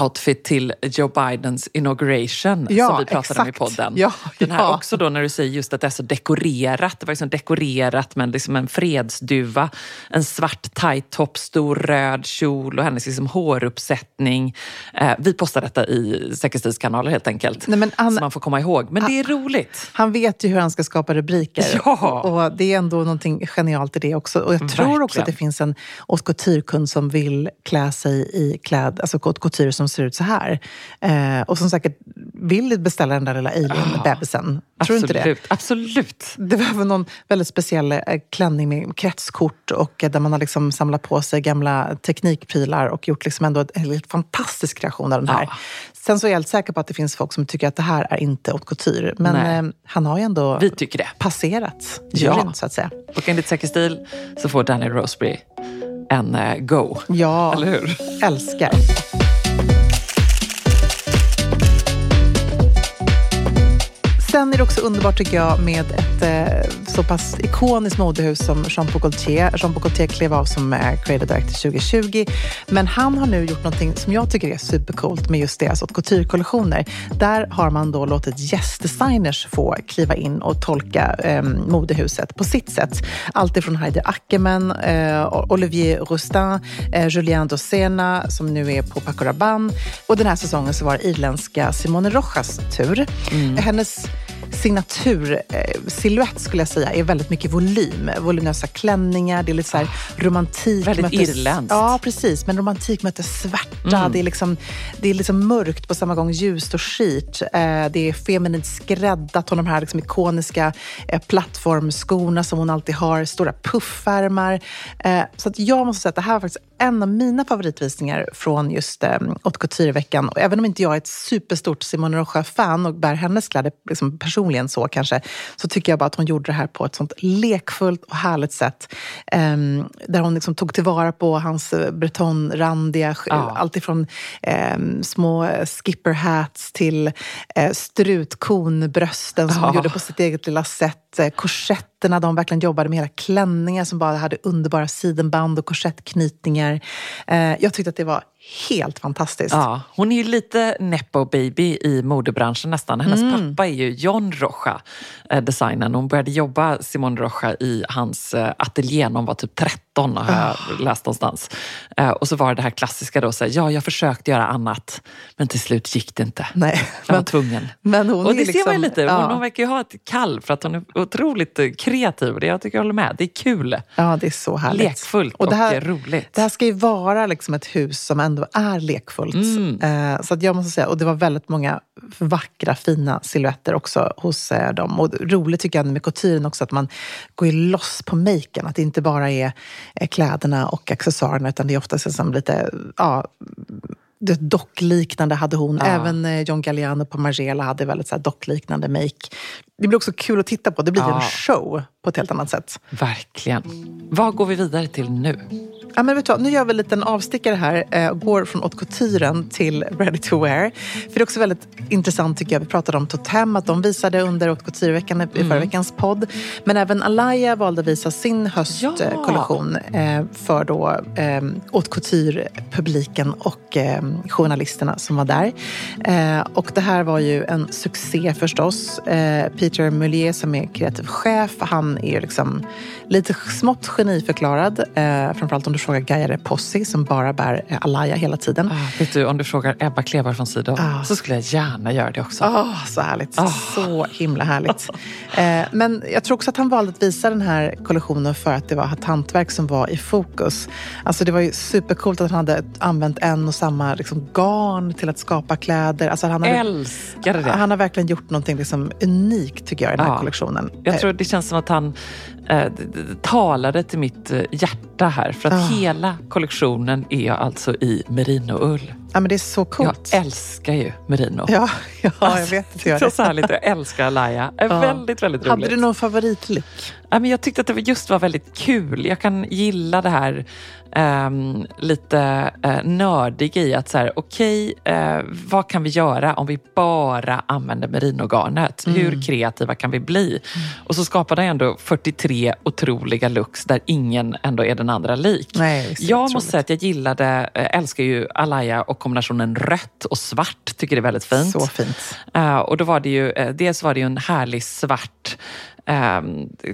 outfit till Joe Bidens inauguration
Ja,
som vi pratade om i
exakt.
podden.
Ja,
Den här
ja.
också då när du säger just att det är så dekorerat. Det var liksom dekorerat med liksom en fredsduva, en svart tight top, stor röd kjol och hennes liksom håruppsättning. Eh, vi postar detta i Säkerhetstidskanaler helt enkelt.
Nej, men han-
så man får komma ihåg. Men det är roligt.
Han vet ju hur han ska skapa rubriker.
Ja.
Och det är ändå någonting genialt i det också. Och jag tror också
Verkligen.
att det finns en haute couture-kund som vill klä sig i kläd, alltså haute couture som ser ut så här. Eh, och som säkert vill beställa den där lilla alien-bebisen. Tror du inte det?
Absolut. Absolut.
Det var väl någon väldigt speciell eh, klänning med kretskort och eh, där man har liksom samlat på sig gamla teknikprylar och gjort liksom ändå en helt fantastisk kreation av den här.
Ja.
Sen så är jag helt säker på att det finns folk som tycker att det här är inte haute couture. Men eh, han har ju ändå
Vi tycker det.
passerat
Ja.
juryn, så att säga.
Och enligt Säkerstil så får Daniel Roseberry en go.
Ja,
Eller hur?
älskar. Är det också underbart tycker jag med ett eh, så pass ikoniskt modehus som Jean Paul Gaultier. Jean Paul Gaultier klev av som eh, creative director 2020. Men han har nu gjort någonting som jag tycker är supercoolt med just deras haute couture-kollektioner. Där har man då låtit gästdesigners få kliva in och tolka eh, modehuset på sitt sätt. Allt ifrån Heidi Ackerman, eh, Olivier Roustin, eh, Julien Docena som nu är på Paco Rabanne. Och den här säsongen så var det irländska Simone Rojas tur. Hennes signatur eh, skulle jag säga är väldigt mycket volym. Voluminösa klänningar, det är lite så här romantik.
Väldigt
möter-
irländskt.
Ja, precis. Men romantik möter svarta. Det, är liksom, det är liksom mörkt på samma gång ljust och skit. Eh, det är feminint skräddat. Hon har de här liksom ikoniska eh, plattformskorna som hon alltid har. Stora puffärmar. Så att jag måste säga att det här var faktiskt en av mina favoritvisningar från just eh, Haute Couture-veckan. Och även om inte jag är ett superstort Simone Rocha-fan och bär hennes kläder liksom personligen så kanske, så tycker jag bara att hon gjorde det här på ett sånt lekfullt och härligt sätt. Ehm, där hon liksom tog tillvara på hans eh, bretonrandiga,
Ja.
allt ifrån ehm, små skipper hats till eh, strutkonbrösten som hon
Ja.
gjorde på sitt eget lilla sätt. Eh, korsetterna, de verkligen jobbade med hela klänningar som bara hade underbara sidenband och korsettknytningar. Eh, jag tyckte att det var helt fantastiskt.
Ja, hon är ju lite nepo baby i modebranschen nästan. Hennes
Mm.
pappa är ju John Rocha, eh, designern. Hon började jobba, Simone Rocha, i hans eh, ateljé när hon var typ 13, har jag
Ah.
läst någonstans. Eh, och så var det det här klassiska då, så här, ja, jag försökte göra annat, men till slut gick det inte.
Nej,
Jag var
men-
tvungen.
men hon
och det ser man ju
liksom-
lite. Hon,
ja.
hon verkar ju ha ett kall för att hon är otroligt eh, kreativ. Och det, jag tycker jag håller med. Det är kul.
Ja, det är så härligt.
Lekfullt och,
det här,
eh, roligt.
Det här ska ju vara liksom ett hus som ändå är lekfullt.
Mm.
Eh, så att jag måste säga, och det var väldigt många vackra, fina silhuetter också hos eh, dem. Och roligt tycker jag med couturen också att man går loss på maken. Att det inte bara är eh, kläderna och accessoarerna utan det är oftast liksom lite, ja, det dockliknande hade hon.
Ja.
Även eh, John Galliano på Margiela hade väldigt så här dockliknande make. Det blir också kul att titta på. Det blir
Ja.
en show på ett helt annat sätt.
Verkligen. Vad går vi vidare till nu?
Ja, men vet du nu gör vi en liten avstickare här eh, och går från haute couturen till ready to wear. För det är också väldigt intressant tycker jag. Vi pratade om Totem, att de visade under haute couture-veckan i
Mm.
förra veckans podd. Men även Alaya valde att visa sin höstkollektion eh, för då eh, haute couture-publiken och eh, journalisterna som var där. Och det här var ju en succé förstås. Peter Mullier som är kreativ chef, han är liksom lite smått geniförklarad. Eh, framförallt om du frågar Gaia Repossi som bara bär eh, Alaya hela tiden.
Ah, vet du, om du frågar Ebba Klevar från Sido
Ah.
så skulle jag gärna göra det också.
Åh, så härligt.
Ah.
Så himla härligt. Eh, men jag tror också att han valde att visa den här kollektionen för att det var ett hantverk som var i fokus. Alltså det var ju supercoolt att han hade använt en och samma liksom, garn till att skapa kläder. Alltså han, hade,
Älskade det.
han har verkligen gjort någonting liksom unikt tycker jag i den här
Ja.
kollektionen.
Jag
Eh,
tror det känns som att han eh, talade till mitt eh, hjärta här. För att
Ah.
hela kollektionen är alltså i merinoull.
ja, men det är så coolt.
Jag älskar ju merino.
Ja, ja jag vet att
är så härligt. Jag älskar Alaya.
Ja.
Väldigt, väldigt roligt.
Hade du någon favoritlook?
Ja, men jag tyckte att det just var väldigt kul. Jag kan gilla det här ehm, lite uh, nördiga i att så här, okej, eh, vad kan vi göra om vi bara använder merinogarnet?
Mm.
Hur kreativa kan vi bli? Och så skapade jag ändå 43 otroliga looks där ingen ändå är den andra lik.
Nej,
jag
otroligt.
måste säga att jag gillade, eh, älskar ju Alaya och kombinationen rött och svart tycker det är väldigt fint.
Så fint.
Uh, och då var det ju, uh, dels var det ju en härlig svart eh,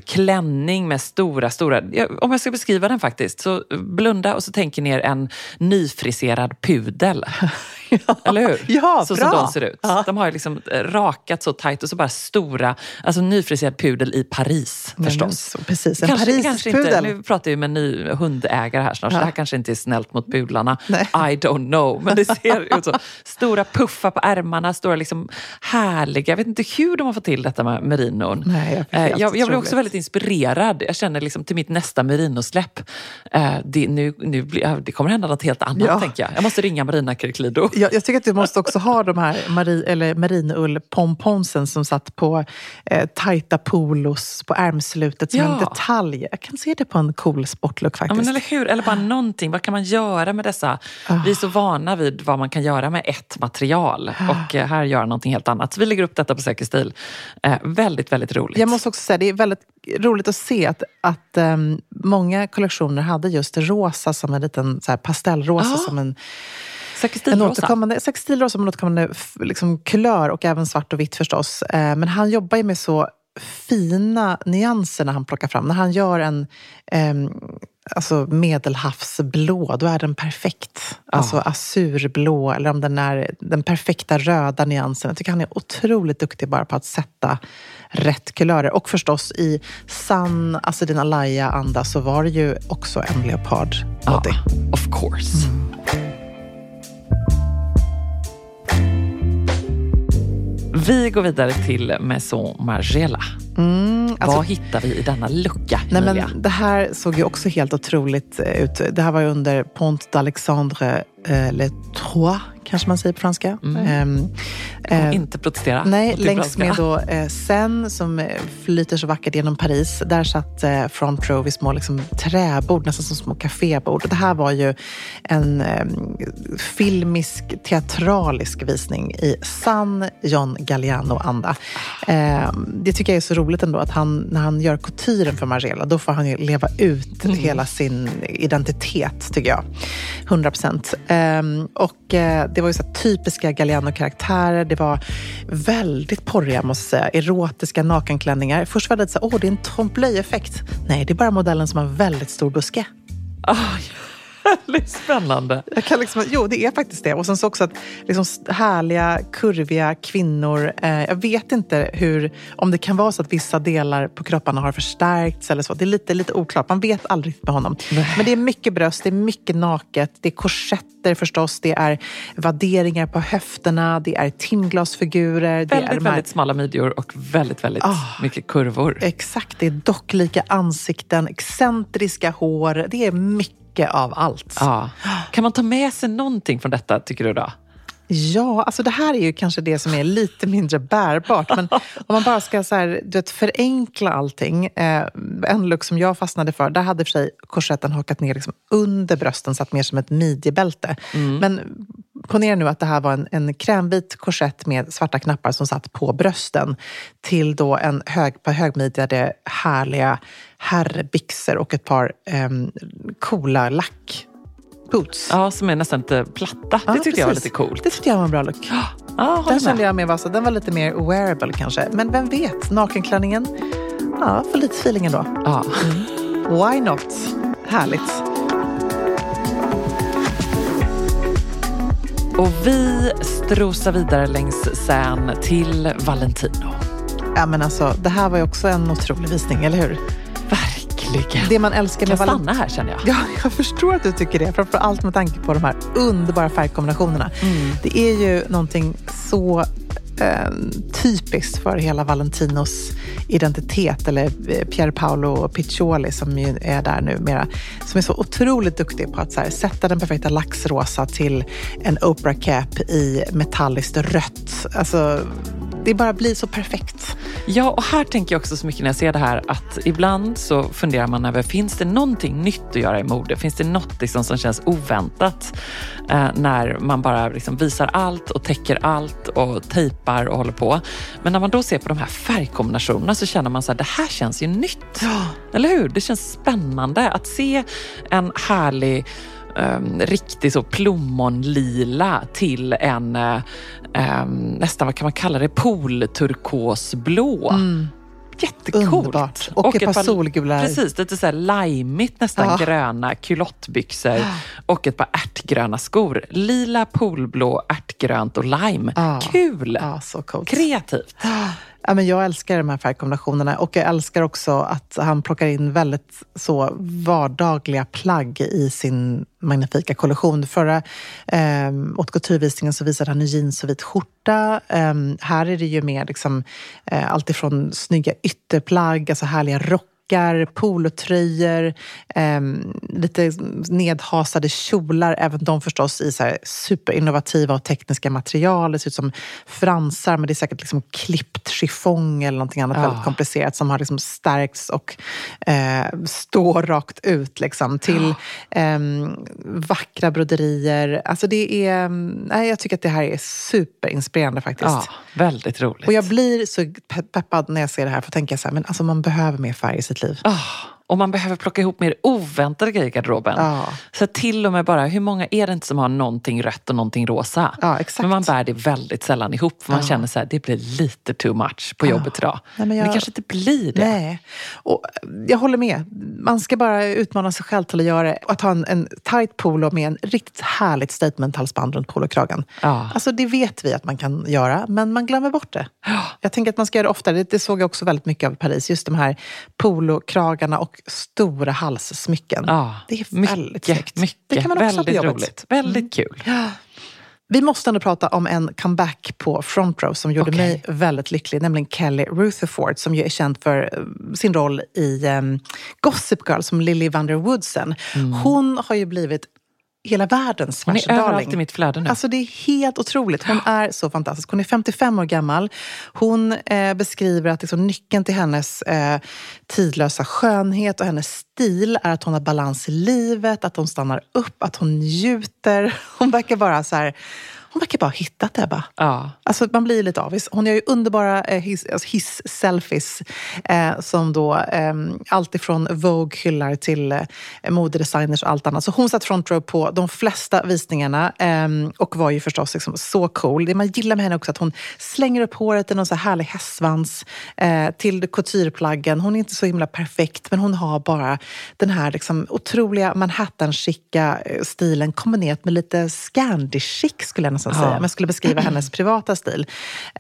klänning med stora, stora... Om jag ska beskriva den faktiskt, så blunda och så tänker ni er en nyfriserad pudel.
ja.
Eller hur?
Ja,
så
bra.
som de ser ut.
Ja.
De har liksom rakat så tajt och så bara stora, alltså nyfriserad pudel i Paris
Men
förstås.
så, precis, en
Kanske, kanske inte, nu pratar vi med en ny hundägare här snart,
Ja.
så det här kanske inte är snällt mot pudlarna.
Nej.
I don't know, men det ser ut så. Stora puffar på ärmarna, stora liksom härliga, jag vet inte hur de har fått till detta med merinon.
Nej, jag
Eh, jag, jag blev också väldigt inspirerad. Jag känner liksom till mitt nästa merinosläpp, eh, det, nu, nu, det kommer hända något helt annat
Ja.
tänker jag. Jag måste ringa Marina Kirklido.
Jag, jag tycker att du måste också ha de här mari, eller marinull-pomponsen som satt på eh, tajta polos på ärmslutet som
Ja.
en detalj. Jag kan se det på en cool sportlook
Ja,
faktiskt.
men eller hur? Eller bara någonting. Vad kan man göra med dessa? Vi är så vana vid vad man kan göra med ett material. Och eh, här gör någonting helt annat. Så vi lägger upp detta på Säker stil. Eh, väldigt, väldigt roligt.
Jag måste också säga, det är väldigt roligt att se att, att ehm, många kollektioner hade just rosa som en liten så här, pastellrosa
Ja,
som en, Sextilrosa som en återkommande liksom, kulör och även svart och vitt förstås. Eh, men han jobbar ju med så fina nyanser när han plockar fram. När han gör en ehm, alltså medelhavsblå, då är den perfekt. Alltså azurblå, eller om den är den perfekta röda nyansen. Jag tycker han är otroligt duktig bara på att sätta rätt kulörer. Och förstås i sann Asedin Alaya-anda så var det ju också en leopard body.
of course. Vi går vidare till Maison Margiela.
Mm, alltså-
Vad hittar vi i denna lucka,
Nej,
Emilia?
men det här såg ju också helt otroligt eh, ut. Det här var ju under Pont d'Alexandre eh, Le Trois, kanske man säger på franska. Ehm, eh,
Inte protestera.
Nej, längs
franska.
med då eh, Seine som eh, flyter så vackert genom Paris. Där satt eh, front row vid små liksom, träbord, nästan som små kafébord. Det här var ju en eh, filmisk, teatralisk visning i sann John Galliano-anda. Eh, det tycker jag är så roligt ändå att han, när han gör couturen för Margiela, då får han ju leva ut hela sin identitet, tycker jag. 100 procent. Ehm, och eh, det var ju så typiska Galliano-karaktärer. Det var väldigt porriga, måste jag säga. Erotiska nakenklänningar. Först var det så här, åh, det är en trompe effekt Nej, det är bara modellen som har väldigt stor buske.
Ah, väldigt spännande.
Jag kan liksom, jo, det är faktiskt det. Och sen så också att liksom härliga, kurviga kvinnor. Eh, jag vet inte hur, om det kan vara så att vissa delar på kropparna har förstärkts eller så. Det är lite, lite oklart. Man vet aldrig med honom. Men det är mycket bröst, det är mycket naket, det är korsetter förstås, det är vadderingar på höfterna, det är timglasfigurer. det är
Väldigt, väldigt smala midjor och väldigt, väldigt
Ah.
mycket kurvor.
Exakt, det är docklika ansikten, excentriska hår. Det är mycket av allt.
Ja. Kan man ta med sig någonting från detta, tycker du? då?
Ja, alltså det här är ju kanske det som är lite mindre bärbart. Men om man bara ska så här, du vet, förenkla allting. Eh, en look som jag fastnade för, där hade för sig korsetten hakat ner liksom under brösten, satt mer som ett midjebälte. Men ponera nu att det här var en, en krämvit korsett med svarta knappar som satt på brösten till då en hög, par högmidjade, härliga herrbyxor och ett par ehm, coola lackboots.
Ja, som är nästan lite platta.
Ja,
det tyckte jag var
precis.
lite coolt.
Det tyckte jag var en bra look.
Ja,
Den
med.
kände jag mer var så, den var lite mer wearable kanske. Men vem vet, nakenklänningen, ja, får lite feeling ändå.
Ja.
Why not? Härligt.
Och vi strosar vidare längs Seine till Valentino.
Ja, men alltså, det här var ju också en otrolig visning, eller hur?
Verkligen.
Det man älskar med Valentino...
stanna här känner jag.
Ja, jag förstår att du tycker det. Framför allt med tanke på de här underbara färgkombinationerna. Det är ju någonting så eh, typiskt för hela Valentinos identitet, eller eh, Pier Paolo Piccioli som ju är där numera, som är så otroligt duktig på att så här, sätta den perfekta laxrosa till en Oprah cap i metalliskt rött. Alltså, det bara blir så perfekt.
Ja, och här tänker jag också så mycket när jag ser det här att ibland så funderar man över, finns det någonting nytt att göra i mode? Finns det något liksom som känns oväntat? Eh, när man bara liksom visar allt och täcker allt och tejpar och håller på. Men när man då ser på de här färgkombinationerna så känner man så här, det här känns ju nytt. Eller hur? Det känns spännande att se en härlig um, riktig så plommonlila till en um, nästan, vad kan man kalla det, poolturkosblå. Mm. Jättecoolt.
Underbart. Och, och ett par solgula...
Precis, lite så här limeigt nästan ja. gröna culottbyxor och ett par ärtgröna skor. Lila, poolblå, ärtgrönt och lime. Ja. Kul!
Ja.
Kreativt.
Ja, men jag älskar de här färgkombinationerna och jag älskar också att han plockar in väldigt så vardagliga plagg i sin magnifika kollektion. Förra eh, haute couture visningen så visade han en jeans och vit skjorta. Eh, här är det ju mer liksom, eh, alltifrån snygga ytterplagg, alltså härliga rockar rockar, polotröjor, eh, lite nedhasade kjolar. Även de förstås i så superinnovativa och tekniska material. Det ser ut som fransar, men det är säkert liksom klippt chiffong eller någonting annat ja. väldigt komplicerat som har liksom stärkts och eh, står rakt ut liksom, till ja. eh, vackra broderier. Alltså det är, nej, jag tycker att det här är superinspirerande faktiskt. Ja,
väldigt roligt.
Och jag blir så peppad när jag ser det här för att tänka så här, men alltså man behöver mer färg i sitt liv.
Oh, och man behöver plocka ihop mer oväntade grejer i garderoben. Ja. Så till och med bara, hur många är det inte som har någonting rött och någonting rosa?
Ja.
Men man bär det väldigt sällan ihop för man ja. känner att det blir lite too much på jobbet idag. Nej, men, jag... men, det kanske inte blir det.
Nej. Och jag håller med. Man ska bara utmana sig själv till att göra det. Att ha en, en tight polo med en riktigt härligt statement-halsband runt polokragen. Ja. Alltså det vet vi att man kan göra, men man glömmer bort det. Jag tänker att man ska göra det oftare. Det, det såg jag också väldigt mycket av i Paris. Just de här polokragarna och stora halssmycken. Ja, det är mycket, väldigt snyggt.
Mycket, det kan man också väldigt på roligt. Väldigt mm. kul. Ja.
Vi måste ändå prata om en comeback på Front Row som gjorde okay. mig väldigt lycklig, nämligen Kelly Rutherford som ju är känd för eh, sin roll i um, Gossip Girl som Lily Van der Woodsen. Mm. Hon har ju blivit hela världens
Hon är överallt i mitt flöde nu.
Alltså det är helt otroligt. Hon är så fantastisk. Hon är 55 år gammal. Hon eh, beskriver att liksom, nyckeln till hennes eh, tidlösa skönhet och hennes stil är att hon har balans i livet, att hon stannar upp, att hon njuter. Hon verkar bara så här hon verkar bara ha hittat det. Bara. Ja. Alltså, man blir lite avis. Hon gör ju underbara eh, hiss-selfies eh, som då eh, allt ifrån Vogue hyllar till eh, modedesigners och allt annat. Så hon satt front row på de flesta visningarna eh, och var ju förstås liksom så cool. Det man gillar med henne också att hon slänger upp håret i någon så härlig hästsvans eh, till coutureplaggen. Hon är inte så himla perfekt men hon har bara den här liksom, otroliga Manhattan-chicka eh, stilen kombinerat med lite Scandi-chic skulle jag nästan säga, om jag skulle beskriva hennes privata stil.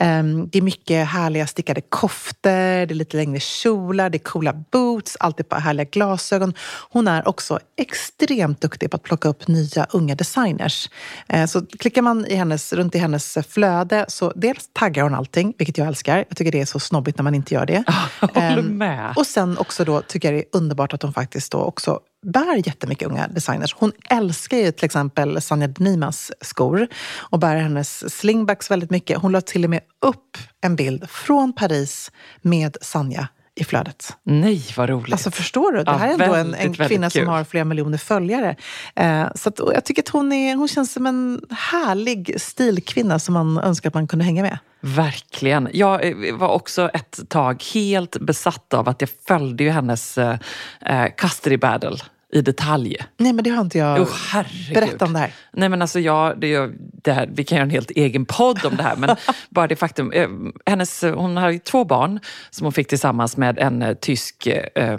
Um, det är mycket härliga stickade koftor, det är lite längre kjolar, det är coola boots, alltid på härliga glasögon. Hon är också extremt duktig på att plocka upp nya unga designers. Uh, så klickar man i hennes, runt i hennes flöde så dels taggar hon allting, vilket jag älskar. Jag tycker det är så snobbigt när man inte gör det.
Jag håller ehm, med.
Um, och sen också då tycker jag det är underbart att hon faktiskt då också bär jättemycket unga designers. Hon älskar ju till exempel Sanja Denimas skor och bär hennes slingbacks väldigt mycket. Hon la till och med upp en bild från Paris med Sanja i flödet.
Nej, vad roligt.
Alltså förstår du? Det här är ändå en, en kvinna som har flera miljoner följare. Eh, så att, jag tycker att hon, är, hon känns som en härlig stilkvinna som man önskar att man kunde hänga med.
Verkligen. Jag eh, var också ett tag helt besatt av att jag följde ju hennes eh, eh custody battle i detalj.
Nej, men det har inte jag.
Oh,
Berätta om det här.
Nej, men alltså jag, det, det här, vi kan göra en helt egen podd om det här, men bara det faktum. Eh, hennes, hon har ju två barn som hon fick tillsammans med en eh, tysk, eh,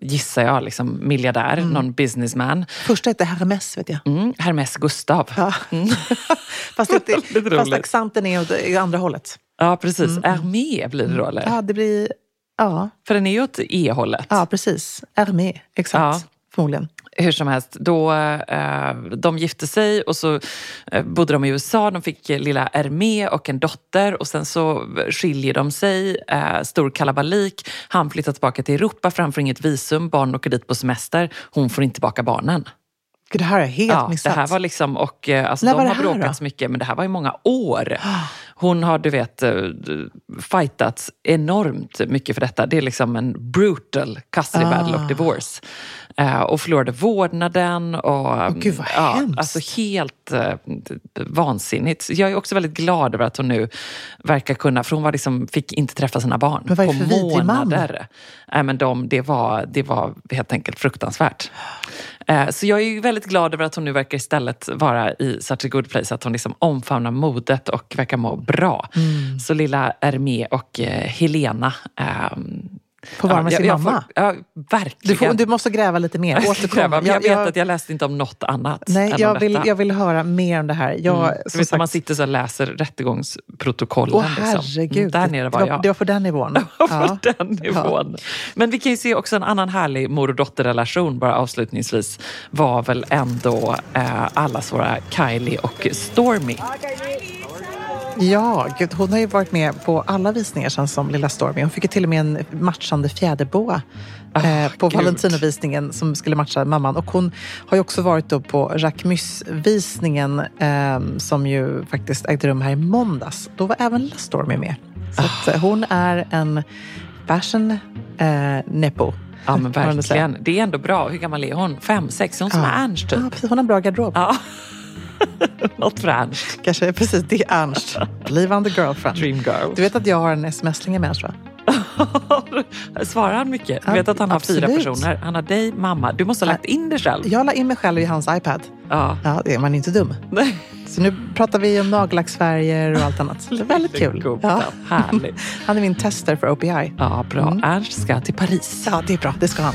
gissar jag, liksom, miljardär, mm. någon businessman.
Första hette Hermes, vet jag.
Mm, Hermes Gustav. Ja.
Mm. fast, det, fast accenten är åt andra hållet.
Ja, precis. Mm. Hermé blir det då, eller?
Ja, det blir... Ja.
För den är ju åt E-hållet.
Ja, precis. Hermé, exakt. Ja förmodligen.
Hur som helst, då, eh, de gifte sig och så eh, bodde de i USA. De fick lilla Hermé och en dotter och sen så skiljer de sig. Eh, stor kalabalik. Han flyttar tillbaka till Europa för han får inget visum. Barnen åker dit på semester. Hon får inte tillbaka barnen.
Gud, det här är helt ja,
missat. Det här var liksom, och, eh, alltså, de har bråkat så mycket, men det här var i många år. Hon har, du vet, eh, fightats enormt mycket för detta. Det är liksom en brutal custody ah. battle of divorce. Uh, och förlorade vårdnaden. Och, oh,
Gud, vad ja, hemskt.
Alltså helt uh, vansinnigt. Jag är också väldigt glad över att hon nu verkar kunna, för hon var liksom, fick inte träffa sina barn
men vad är på månader.
Man? Äh, men de, det, var, det var helt enkelt fruktansvärt. Eh, Så jag är väldigt glad över att hon nu verkar istället vara i such a good place. Att hon liksom omfamnar modet och verkar må bra.
Mm.
Så lilla Hermé och eh, Helena
vara med
jag-
sin
jag
mamma.
Får, ja, verkligen.
Du, får, du måste gräva lite mer. Återkom.
Men jag vet att jag läste inte om något annat
Nej,
än
jag
om
vill,
detta.
jag vill höra mer om det här. Jag,
Mm.
som
Du vet när man
sagt-
sitter så och läser rättegångsprotokollen.
Åh
liksom.
herregud.
Mm, Där nere var
det,
jag.
det var på den nivån.
på
Ja.
den nivån. Men vi kan ju se också en annan härlig mor och dotterrelation bara avslutningsvis var väl ändå eh, allas våra Kylie och Stormy.
Ja, gud, hon har ju varit med på alla visningar sen som lilla Stormy. Hon fick ju till och med en matchande fjäderboa eh, på
Ah, gud.
Valentinovisningen som skulle matcha mamman. Och hon har ju också varit då på Jacquemus-visningen eh, som ju faktiskt ägde rum här i måndags. Då var även lilla Stormy med. Så att, eh, hon är en fashion eh, nepo.
Ja men verkligen. Det är ändå bra. Hur gammal är hon? Fem, sex? Är hon som
Ja.
Ernst typ?
Ja, precis. Hon har en bra garderob.
Ja. Något för Ernst.
Kanske precis, det är Ernst. Leave on the girlfriend.
Dream girl.
Du vet att jag har en sms-linje med Ernst va?
Svarar han mycket? Du vet att han har fyra
absolut.
personer. Han har dig, mamma. Du måste ha lagt in det själv.
Jag la in mig själv i hans iPad.
Ja.
Ja, det är man inte dum.
Nej.
Så nu pratar vi om nagellacksfärger och allt annat. Det är väldigt kul.
Ja. Härligt.
Han är min tester för OPI.
Ja, bra.
Mm.
Ernst ska till Paris.
Ja, det är bra. Det ska han.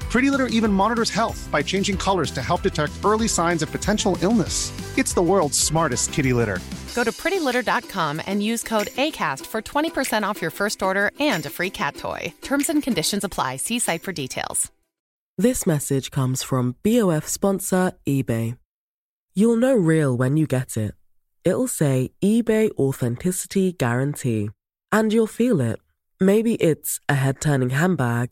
Pretty Litter even monitors health by changing colors to help detect early signs of potential illness. It's the world's smartest kitty litter.
Go to prettylitter.com and use code ACAST for 20% off your first order and a free cat toy. Terms and conditions apply. See site for details.
This message comes from BOF sponsor eBay. You'll know real when you get it. It'll say eBay Authenticity Guarantee. And you'll feel it. Maybe it's a head turning handbag,